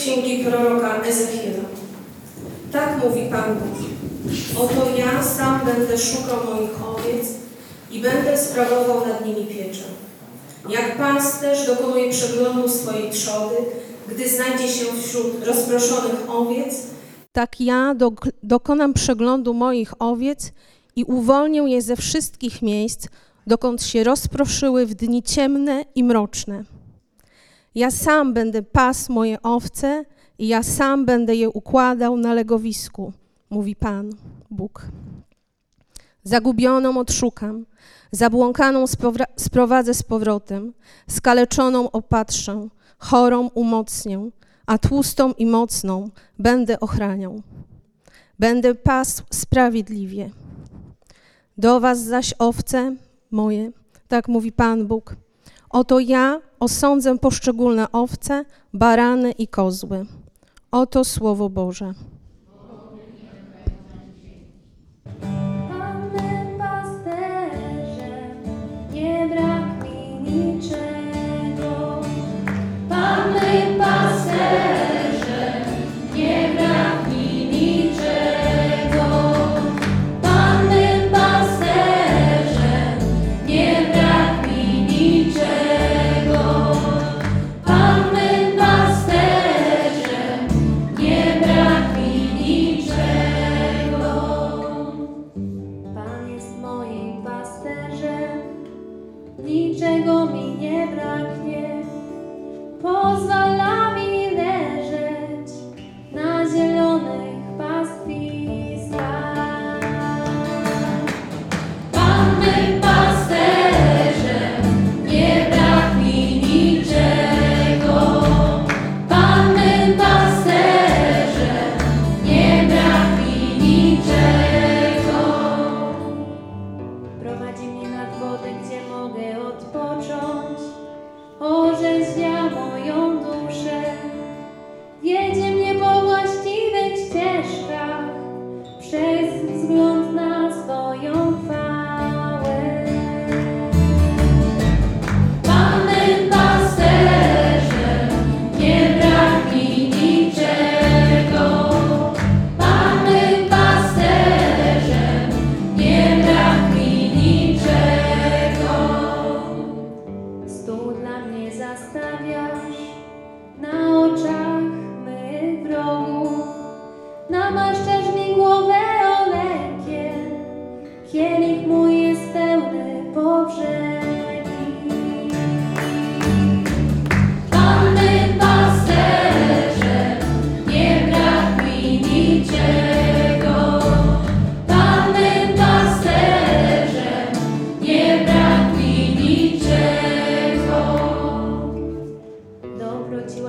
księgi proroka Ezechiela. Tak mówi Pan Bóg. Oto ja sam będę szukał moich owiec i będę sprawował nad nimi pieczę. Jak pasterz dokonuje przeglądu swojej trzody, gdy znajdzie się wśród rozproszonych owiec, Tak ja dok- dokonam przeglądu moich owiec i uwolnię je ze wszystkich miejsc, dokąd się rozproszyły w dni ciemne i mroczne. Ja sam będę pasł moje owce i ja sam będę je układał na legowisku, mówi Pan, Bóg. Zagubioną odszukam, zabłąkaną sprowadzę z powrotem, skaleczoną opatrzę, chorą umocnię, a tłustą i mocną będę ochraniał. Będę pasł sprawiedliwie. Do was zaś owce moje, tak mówi Pan Bóg. Oto ja osądzę poszczególne owce, barany i kozły. Oto Słowo Boże. Panem pasterzem nie brak mi niczego. Panem pasterzem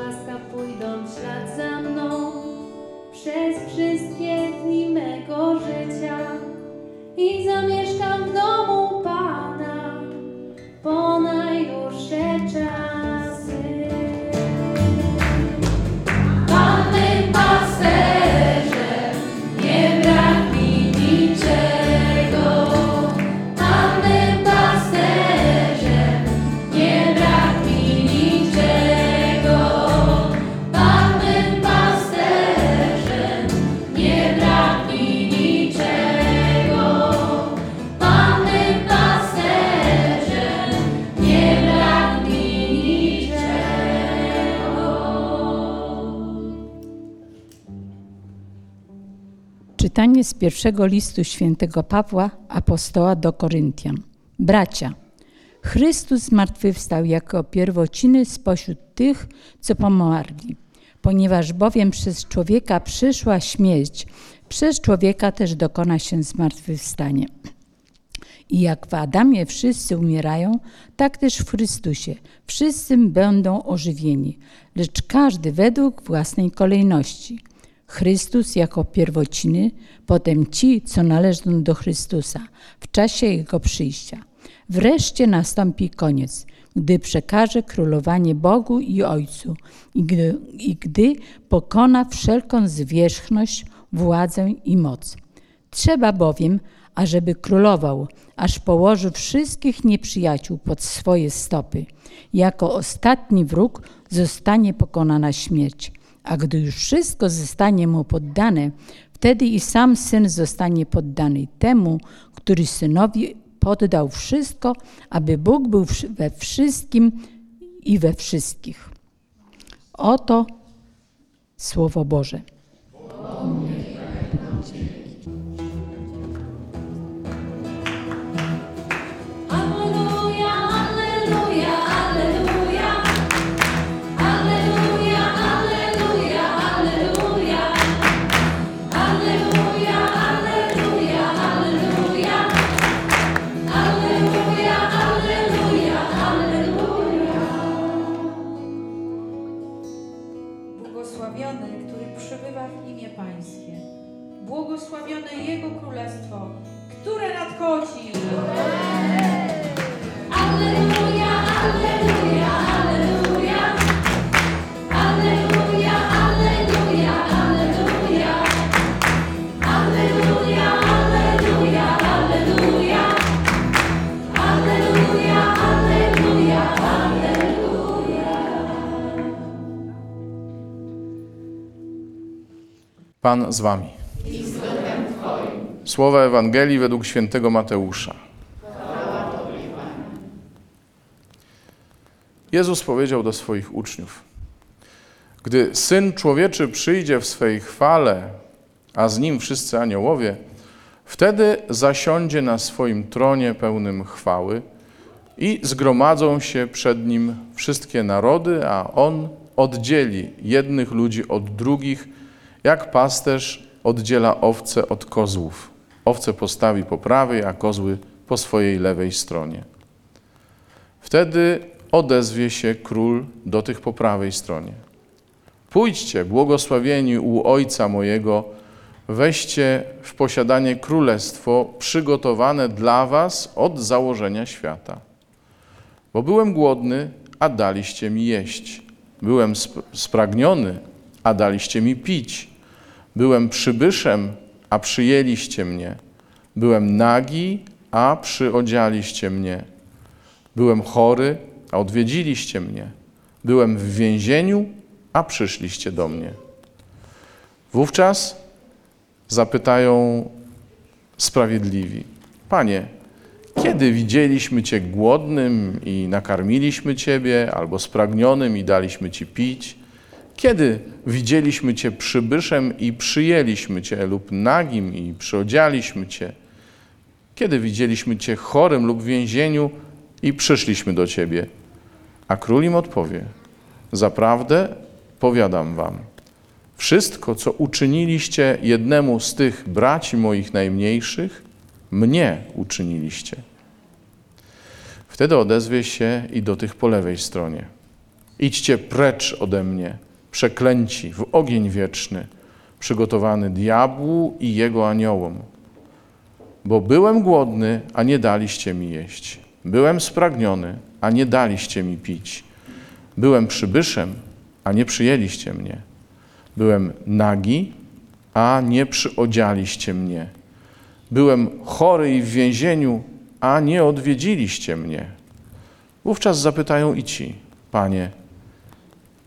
łaska pójdą w ślad za mną. Przez wszystkie Czytanie z pierwszego listu świętego Pawła, apostoła do Koryntian. Bracia, Chrystus zmartwychwstał jako pierwociny spośród tych, co pomarli. Ponieważ bowiem przez człowieka przyszła śmierć, przez człowieka też dokona się zmartwychwstanie. I jak w Adamie wszyscy umierają, tak też w Chrystusie wszyscy będą ożywieni, lecz każdy według własnej kolejności. Chrystus jako pierwociny, potem ci, co należą do Chrystusa w czasie Jego przyjścia. Wreszcie nastąpi koniec, gdy przekaże królowanie Bogu i Ojcu i gdy, i gdy pokona wszelką zwierzchność, władzę i moc. Trzeba bowiem, ażeby królował, aż położy wszystkich nieprzyjaciół pod swoje stopy. Jako ostatni wróg zostanie pokonana śmierć, A gdy już wszystko zostanie mu poddane, wtedy i sam syn zostanie poddany temu, który synowi poddał wszystko, aby Bóg był we wszystkim i we wszystkich. Oto Słowo Boże. Jego Królestwo, które nadchodzi. Alleluja, alleluja, alleluja. Alleluja, alleluja, alleluja. Alleluja, alleluja, alleluja. Alleluja, alleluja, alleluja. Pan z wami. Słowa Ewangelii według świętego Mateusza. Jezus powiedział do swoich uczniów: Gdy syn człowieczy przyjdzie w swej chwale, a z nim wszyscy aniołowie, wtedy zasiądzie na swoim tronie pełnym chwały i zgromadzą się przed nim wszystkie narody, a on oddzieli jednych ludzi od drugich, jak pasterz oddziela owce od kozłów. Owce postawi po prawej, a kozły po swojej lewej stronie. Wtedy odezwie się król do tych po prawej stronie. Pójdźcie, błogosławieni u Ojca mojego, weźcie w posiadanie królestwo przygotowane dla was od założenia świata. Bo byłem głodny, a daliście mi jeść. Byłem sp- spragniony, a daliście mi pić. Byłem przybyszem, a przyjęliście mnie. Byłem nagi, a przyodzialiście mnie. Byłem chory, a odwiedziliście mnie. Byłem w więzieniu, a przyszliście do mnie. Wówczas zapytają sprawiedliwi: Panie, kiedy widzieliśmy Cię głodnym i nakarmiliśmy Ciebie, albo spragnionym i daliśmy Ci pić? Kiedy widzieliśmy Cię przybyszem i przyjęliśmy Cię, lub nagim i przyodzialiśmy Cię? Kiedy widzieliśmy Cię chorym lub w więzieniu i przyszliśmy do Ciebie? A król im odpowie: Zaprawdę powiadam Wam, wszystko, co uczyniliście jednemu z tych braci moich najmniejszych, mnie uczyniliście. Wtedy odezwie się i do tych po lewej stronie. Idźcie precz ode mnie, przeklęci w ogień wieczny, przygotowany diabłu i jego aniołom. Bo byłem głodny, a nie daliście mi jeść. Byłem spragniony, a nie daliście mi pić. Byłem przybyszem, a nie przyjęliście mnie. Byłem nagi, a nie przyodzialiście mnie. Byłem chory i w więzieniu, a nie odwiedziliście mnie. Wówczas zapytają i ci, Panie,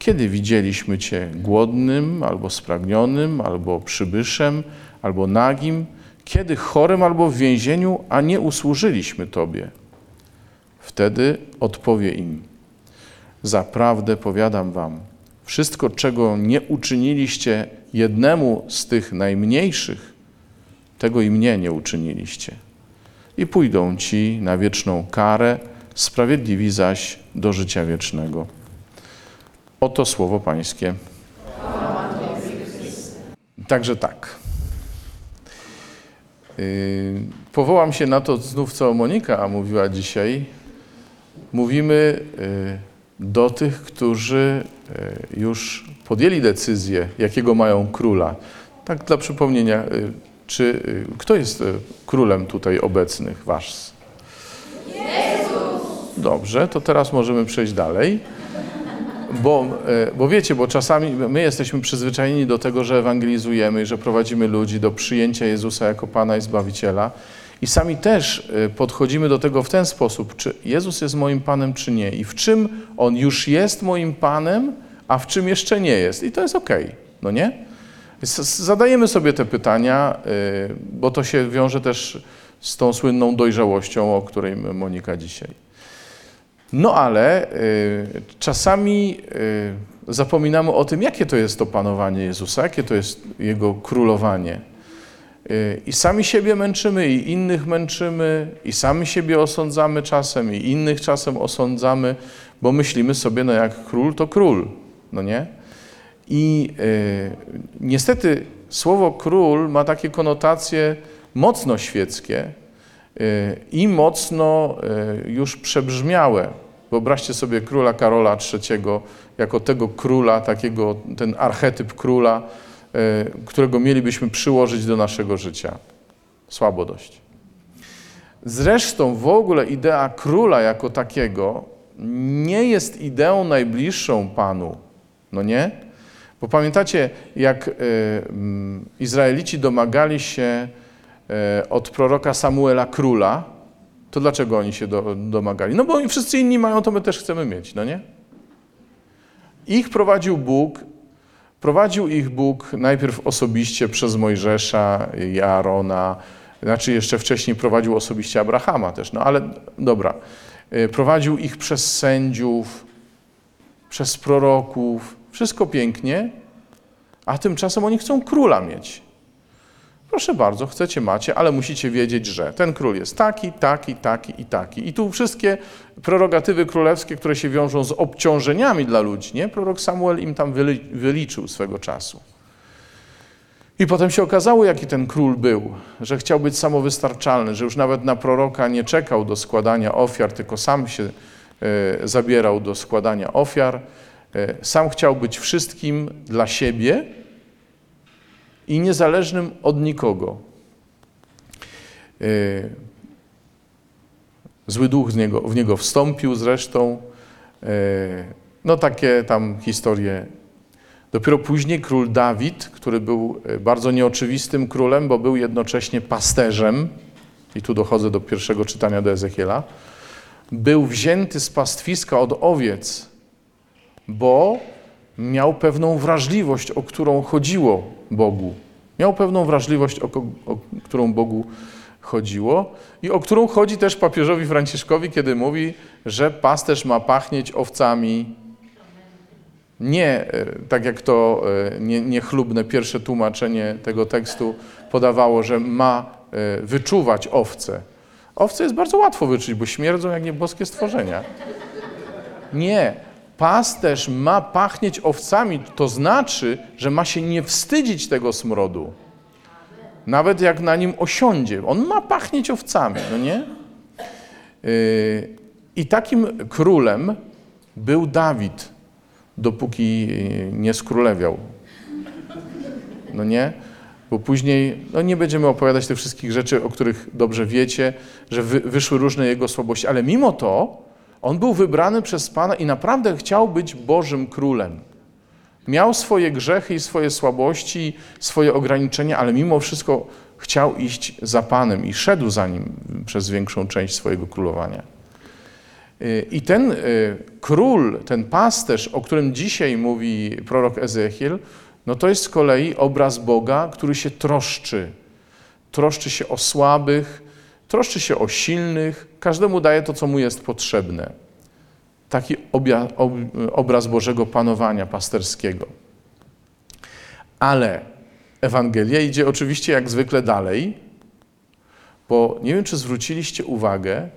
kiedy widzieliśmy Cię głodnym, albo spragnionym, albo przybyszem, albo nagim, kiedy chorym, albo w więzieniu, a nie usłużyliśmy Tobie? Wtedy odpowie im, zaprawdę powiadam Wam, wszystko, czego nie uczyniliście jednemu z tych najmniejszych, tego i mnie nie uczyniliście. I pójdą ci na wieczną karę, sprawiedliwi zaś do życia wiecznego. Oto słowo Pańskie. Także tak. Yy, Powołam się na to znów, co Monika mówiła dzisiaj. Mówimy yy, do tych, którzy yy, już podjęli decyzję, jakiego mają króla. Tak dla przypomnienia, czy kto jest królem tutaj obecnych, wasz? Dobrze, to teraz możemy przejść dalej. Bo, e, bo wiecie, bo czasami my jesteśmy przyzwyczajeni do tego, że ewangelizujemy i że prowadzimy ludzi do przyjęcia Jezusa jako Pana i Zbawiciela. I sami też e, podchodzimy do tego w ten sposób, czy Jezus jest moim Panem, czy nie. I w czym On już jest moim Panem, a w czym jeszcze nie jest. I to jest okej, no nie? Zadajemy sobie te pytania, y, bo to się wiąże też z tą słynną dojrzałością, o której Monika dzisiaj. No ale y, czasami y, zapominamy o tym, jakie to jest to panowanie Jezusa, jakie to jest Jego królowanie. Y, I sami siebie męczymy, i innych męczymy, i sami siebie osądzamy czasem, i innych czasem osądzamy, bo myślimy sobie, no jak król, to król, no nie? I y, niestety słowo król ma takie konotacje mocno świeckie i mocno y, już przebrzmiałe. Wyobraźcie sobie króla Karola III jako tego króla, takiego, ten archetyp króla, y, którego mielibyśmy przyłożyć do naszego życia. Słabo dość. Zresztą w ogóle idea króla jako takiego nie jest ideą najbliższą Panu, no nie? Bo pamiętacie, jak mm, Izraelici domagali się od proroka Samuela króla, to dlaczego oni się do, domagali? No bo oni wszyscy inni mają, to my też chcemy mieć, no nie? Ich prowadził Bóg, prowadził ich Bóg najpierw osobiście przez Mojżesza i znaczy jeszcze wcześniej prowadził osobiście Abrahama też, no ale dobra. Y, Prowadził ich przez sędziów, przez proroków, wszystko pięknie, a tymczasem oni chcą króla mieć. Proszę bardzo, chcecie macie, ale musicie wiedzieć, że ten król jest taki, taki, taki i taki. I tu wszystkie prerogatywy królewskie, które się wiążą z obciążeniami dla ludzi, nie? Prorok Samuel im tam wyli- wyliczył swego czasu. I potem się okazało, jaki ten król był, że chciał być samowystarczalny, że już nawet na proroka nie czekał do składania ofiar, tylko sam się e, zabierał do składania ofiar. E, sam chciał być wszystkim dla siebie i niezależnym od nikogo. E, Zły duch z niego, w niego wstąpił zresztą. E, No takie tam historie Dopiero później król Dawid, który był e, bardzo nieoczywistym królem, bo był jednocześnie pasterzem, i tu dochodzę do pierwszego czytania do Ezechiela, był wzięty z pastwiska od owiec, bo miał pewną wrażliwość, o którą chodziło Bogu. Miał pewną wrażliwość, o, o którą Bogu chodziło i o którą chodzi też papieżowi Franciszkowi, kiedy mówi, że pasterz ma pachnieć owcami, nie e, tak jak to e, nie- niechlubne pierwsze tłumaczenie tego tekstu podawało, że ma e, wyczuwać owce. Owce jest bardzo łatwo wyczuć, bo śmierdzą jak nieboskie stworzenia. Nie. Pasterz ma pachnieć owcami, to znaczy, że ma się nie wstydzić tego smrodu. Nawet jak na nim osiądzie. On ma pachnieć owcami, no nie? Yy, I takim królem był Dawid dopóki nie skrólewiał. No nie? Bo później, no nie będziemy opowiadać tych wszystkich rzeczy, o których dobrze wiecie, że wy, wyszły różne jego słabości, ale mimo to on był wybrany przez Pana i naprawdę chciał być Bożym królem. Miał swoje grzechy i swoje słabości, swoje ograniczenia, ale mimo wszystko chciał iść za Panem i szedł za nim przez większą część swojego królowania. I ten y, król, ten pasterz, o którym dzisiaj mówi prorok Ezechiel, no to jest z kolei obraz Boga, który się troszczy. Troszczy się o słabych, troszczy się o silnych, każdemu daje to, co mu jest potrzebne. Taki obja, ob, obraz Bożego panowania pasterskiego. Ale Ewangelia idzie oczywiście jak zwykle dalej, bo nie wiem, czy zwróciliście uwagę,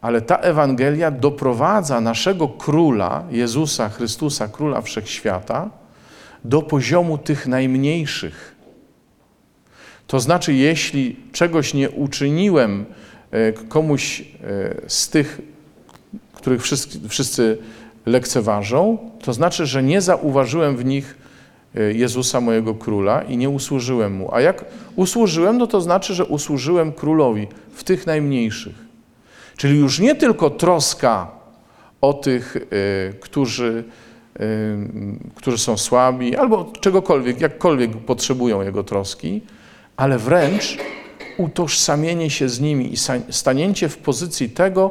ale ta Ewangelia doprowadza naszego króla, Jezusa Chrystusa, króla wszechświata, do poziomu tych najmniejszych. To znaczy, jeśli czegoś nie uczyniłem komuś e, z tych, których wszyscy, wszyscy lekceważą, to znaczy, że nie zauważyłem w nich e, Jezusa, mojego króla, i nie usłużyłem mu. A jak usłużyłem, no to znaczy, że usłużyłem królowi w tych najmniejszych. Czyli już nie tylko troska o tych, którzy, którzy są słabi, albo czegokolwiek, jakkolwiek potrzebują Jego troski, ale wręcz utożsamienie się z nimi i stanięcie w pozycji tego,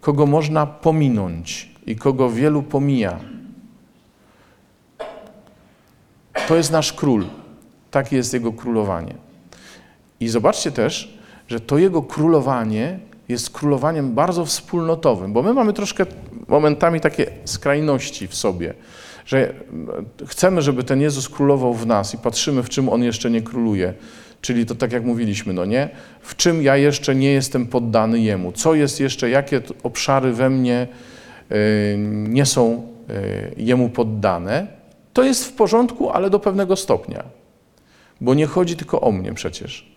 kogo można pominąć i kogo wielu pomija. To jest nasz król. Takie jest jego królowanie. I zobaczcie też, że to jego królowanie jest królowaniem bardzo wspólnotowym, bo my mamy troszkę momentami takie skrajności w sobie, że chcemy, żeby ten Jezus królował w nas i patrzymy, w czym on jeszcze nie króluje. Czyli to tak jak mówiliśmy, no nie? W czym ja jeszcze nie jestem poddany Jemu? Co jest jeszcze, jakie obszary we mnie y, nie są y, Jemu poddane? To jest w porządku, ale do pewnego stopnia. Bo nie chodzi tylko o mnie przecież.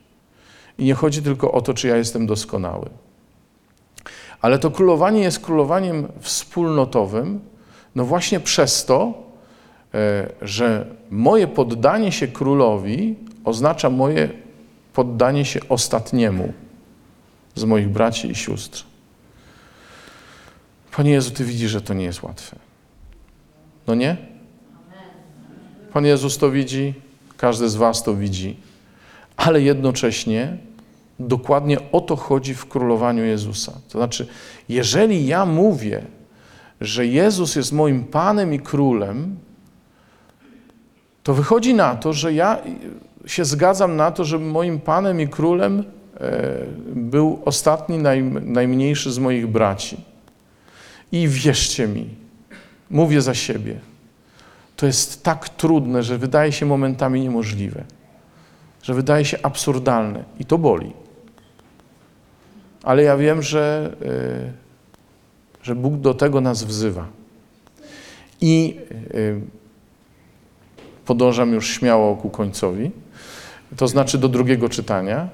I nie chodzi tylko o to, czy ja jestem doskonały. Ale to królowanie jest królowaniem wspólnotowym, no właśnie przez to, e, że moje poddanie się królowi oznacza moje poddanie się ostatniemu z moich braci i sióstr. Panie Jezu, Ty widzisz, że to nie jest łatwe. No nie? Pan Jezus to widzi, każdy z Was to widzi, ale jednocześnie dokładnie o to chodzi w królowaniu Jezusa. To znaczy, jeżeli ja mówię, że Jezus jest moim Panem i Królem, to wychodzi na to, że ja się zgadzam na to, żeby moim Panem i Królem e, był ostatni, naj, najmniejszy z moich braci. I wierzcie mi, mówię za siebie, to jest tak trudne, że wydaje się momentami niemożliwe, że wydaje się absurdalne i to boli. Ale ja wiem, że, e, że Bóg do tego nas wzywa. I e, podążam już śmiało ku końcowi, to znaczy do drugiego czytania,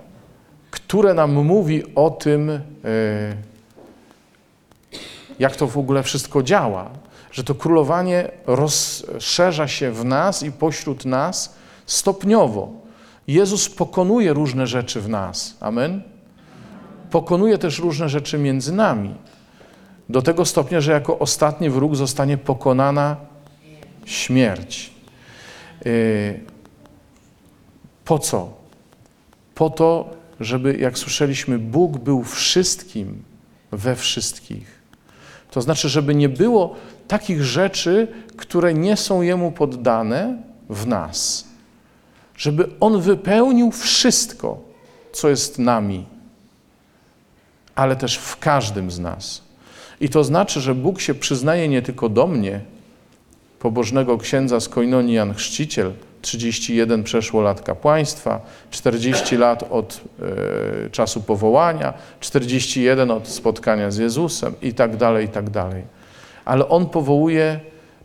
które nam mówi o tym, e, jak to w ogóle wszystko działa, że to królowanie rozszerza się w nas i pośród nas stopniowo. Jezus pokonuje różne rzeczy w nas. Amen? Pokonuje też różne rzeczy między nami. Do tego stopnia, że jako ostatni wróg zostanie pokonana śmierć. Po co? Po to, żeby, jak słyszeliśmy, Bóg był wszystkim we wszystkich. To znaczy, żeby nie było takich rzeczy, które nie są Jemu poddane w nas. Żeby On wypełnił wszystko, co jest nami, ale też w każdym z nas. I to znaczy, że Bóg się przyznaje nie tylko do mnie, pobożnego księdza z Koinonii Jan Chrzciciel, 31 przeszło lat kapłaństwa, 40 lat od e, czasu powołania, 41 od spotkania z Jezusem i tak dalej, i tak dalej. Ale On powołuje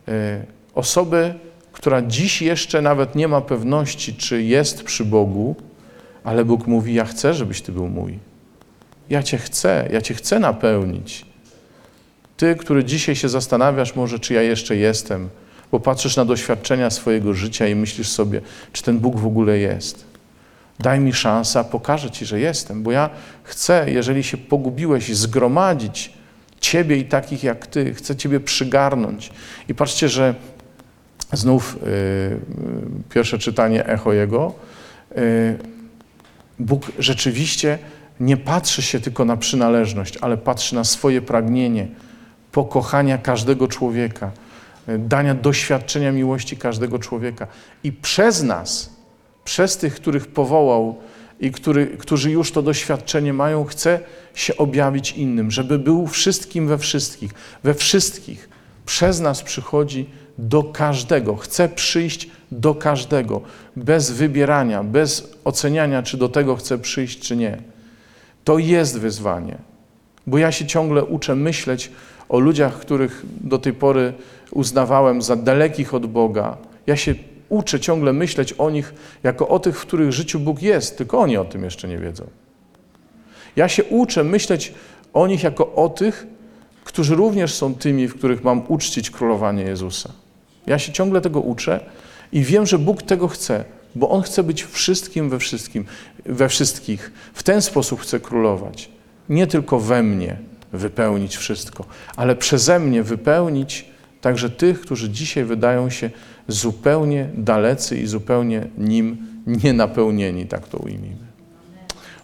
e, osobę, która dziś jeszcze nawet nie ma pewności, czy jest przy Bogu, ale Bóg mówi, ja chcę, żebyś Ty był mój. Ja Cię chcę, ja Cię chcę napełnić. Ty, który dzisiaj się zastanawiasz może, czy ja jeszcze jestem, bo patrzysz na doświadczenia swojego życia i myślisz sobie, czy ten Bóg w ogóle jest. Daj mi szansę, pokażę Ci, że jestem, bo ja chcę, jeżeli się pogubiłeś, zgromadzić Ciebie i takich jak Ty. Chcę Ciebie przygarnąć. I patrzcie, że znów yy, pierwsze czytanie echo Jego. Yy, Bóg rzeczywiście nie patrzy się tylko na przynależność, ale patrzy na swoje pragnienie pokochania każdego człowieka, dania doświadczenia miłości każdego człowieka. I przez nas, przez tych, których powołał i który, którzy już to doświadczenie mają, chce się objawić innym, żeby był wszystkim we wszystkich, we wszystkich. Przez nas przychodzi do każdego, chce przyjść do każdego, bez wybierania, bez oceniania, czy do tego chce przyjść, czy nie. To jest wyzwanie, bo ja się ciągle uczę myśleć o ludziach, których do tej pory uznawałem za dalekich od Boga. Ja się uczę ciągle myśleć o nich jako o tych, w których życiu Bóg jest, tylko oni o tym jeszcze nie wiedzą. Ja się uczę myśleć o nich jako o tych, którzy również są tymi, w których mam uczcić królowanie Jezusa. Ja się ciągle tego uczę i wiem, że Bóg tego chce, bo On chce być wszystkim we wszystkim, we wszystkich. W ten sposób chce królować. Nie tylko we mnie wypełnić wszystko, ale przeze mnie wypełnić także tych, którzy dzisiaj wydają się zupełnie dalecy i zupełnie Nim nienapełnieni, tak to ujmijmy.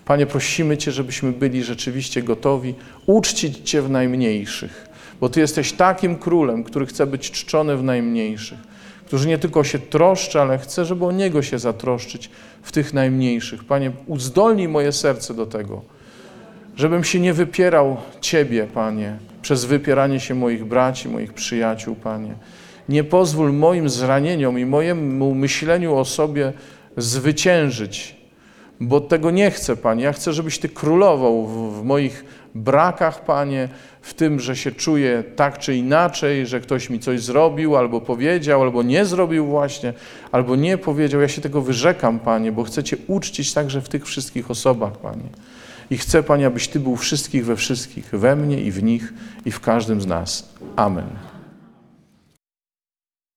Panie, prosimy Cię, żebyśmy byli rzeczywiście gotowi uczcić Cię w najmniejszych, bo Ty jesteś takim królem, który chce być czczony w najmniejszych, który nie tylko się troszczy, ale chce, żeby o Niego się zatroszczyć w tych najmniejszych. Panie, uzdolnij moje serce do tego, żebym się nie wypierał Ciebie, Panie, przez wypieranie się moich braci, moich przyjaciół, Panie. Nie pozwól moim zranieniom i mojemu myśleniu o sobie zwyciężyć, bo tego nie chcę, Panie. Ja chcę, żebyś Ty królował w, w moich brakach, Panie, w tym, że się czuję tak czy inaczej, że ktoś mi coś zrobił, albo powiedział, albo nie zrobił właśnie, albo nie powiedział. Ja się tego wyrzekam, Panie, bo chcę Cię uczcić także w tych wszystkich osobach, Panie. I chcę, Panie, abyś Ty był wszystkich we wszystkich, we mnie i w nich i w każdym z nas. Amen.